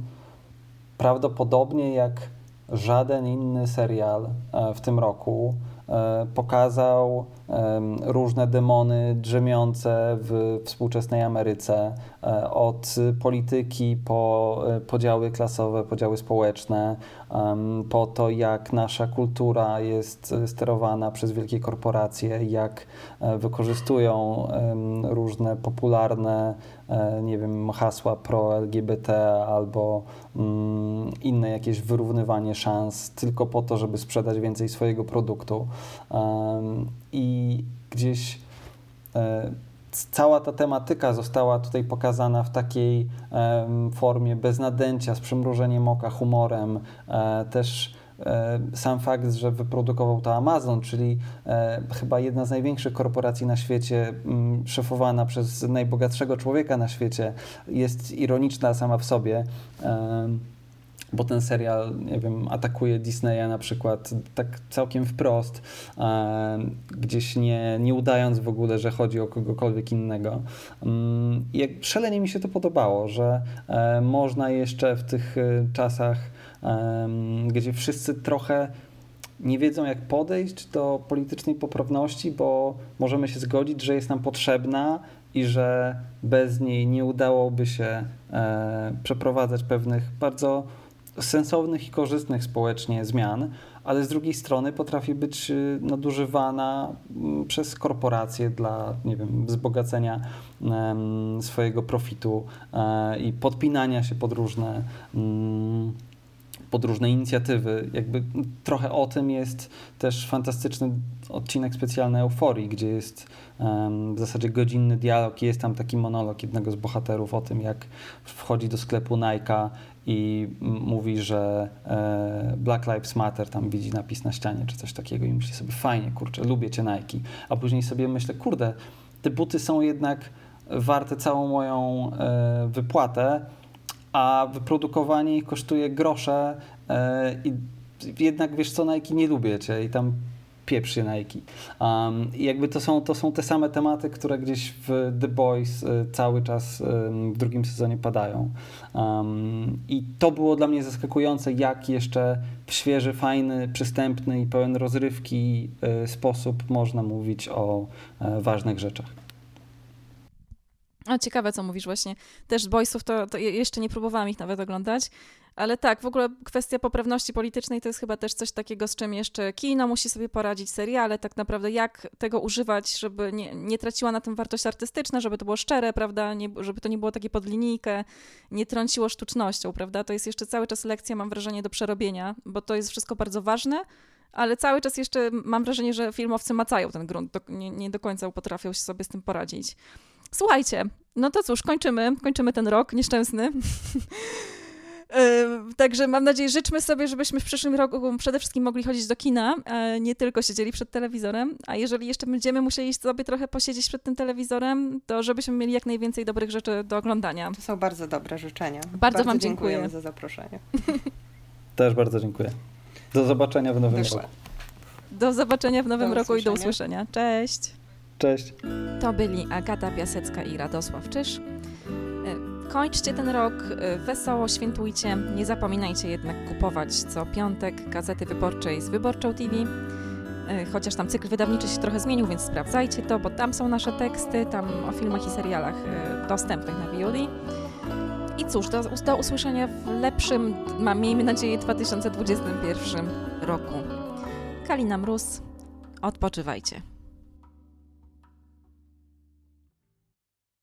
prawdopodobnie jak żaden inny serial e, w tym roku e, pokazał różne demony drzemiące w współczesnej Ameryce, e, od polityki po e, podziały klasowe, podziały społeczne, po to, jak nasza kultura jest sterowana przez wielkie korporacje, jak e, wykorzystują różne popularne, nie wiem, hasła pro-LGBT albo mm, inne jakieś wyrównywanie szans tylko po to, żeby sprzedać więcej swojego produktu i gdzieś e, cała ta tematyka została tutaj pokazana w takiej formie bez nadęcia, z przymrużeniem oka, humorem, e, też e, sam fakt, że wyprodukował to Amazon, czyli chyba jedna z największych korporacji na świecie, szefowana przez najbogatszego człowieka na świecie, jest ironiczna sama w sobie bo ten serial, nie wiem, atakuje Disneya na przykład tak całkiem wprost, e, gdzieś nie, nie udając w ogóle, że chodzi o kogokolwiek innego. Mm, jak szalenie mi się to podobało, że e, można jeszcze w tych e, czasach, gdzie wszyscy trochę nie wiedzą, jak podejść do politycznej poprawności, bo możemy się zgodzić, że jest nam potrzebna i że bez niej nie udałoby się przeprowadzać pewnych bardzo sensownych i korzystnych społecznie zmian, ale z drugiej strony potrafi być y, nadużywana mm, przez korporacje dla, nie wiem, wzbogacenia swojego profitu e, i podpinania się pod różne mm, pod różne inicjatywy. Jakby trochę o tym jest też fantastyczny odcinek specjalny Euforii, gdzie jest w zasadzie godzinny dialog i jest tam taki monolog jednego z bohaterów o tym, jak wchodzi do sklepu Nike i mówi, że e, Black Lives Matter, tam widzi napis na ścianie czy coś takiego i myśli sobie, fajnie, kurczę, lubię cię Nike. A później sobie myślę, kurde, te buty są jednak warte całą moją e, wypłatę, a wyprodukowanie ich kosztuje grosze e, i jednak wiesz co, Nike nie lubię cię i tam pieprz się Nike. Um, I jakby to są, to są te same tematy, które gdzieś w The Boys y, cały czas y, w drugim sezonie padają. Um, I to było dla mnie zaskakujące, jak jeszcze w świeży, fajny, przystępny i pełen rozrywki sposób można mówić o ważnych rzeczach. Ciekawe, co mówisz właśnie. Też Boysów to, to jeszcze nie próbowałam ich nawet oglądać, ale tak, w ogóle kwestia poprawności politycznej to jest chyba też coś takiego, z czym jeszcze kino musi sobie poradzić, seriale, tak naprawdę jak tego używać, żeby nie, nie traciła na tym wartość artystyczna, żeby to było szczere, prawda, nie, żeby to nie było takie pod linijkę, nie trąciło sztucznością, prawda, to jest jeszcze cały czas lekcja, mam wrażenie, do przerobienia, bo to jest wszystko bardzo ważne, ale cały czas jeszcze mam wrażenie, że filmowcy macają ten grunt, nie, nie do końca potrafią się sobie z tym poradzić. Słuchajcie, no to cóż, kończymy, kończymy ten rok nieszczęsny. Także mam nadzieję, życzmy sobie, żebyśmy w przyszłym roku przede wszystkim mogli chodzić do kina, nie tylko siedzieli przed telewizorem, a jeżeli jeszcze będziemy musieli sobie trochę posiedzieć przed tym telewizorem, to żebyśmy mieli jak najwięcej dobrych rzeczy do oglądania. To są bardzo dobre życzenia. Bardzo, bardzo Wam dziękuję za zaproszenie. Też bardzo dziękuję. Do zobaczenia w nowym roku. Do zobaczenia w nowym do roku i do usłyszenia. Cześć. Cześć. To byli Agata Piasecka i Radosław Czyż. Kończcie ten rok y, wesoło, świętujcie. Nie zapominajcie jednak kupować co piątek gazety wyborczej z Wyborczą TV. Y, chociaż tam cykl wydawniczy się trochę zmienił, więc sprawdzajcie to, bo tam są nasze teksty, tam o filmach i serialach dostępnych na VOD. I cóż, do, do usłyszenia w lepszym, mam, miejmy nadzieję, 2021 roku. Kalina Mróz, odpoczywajcie.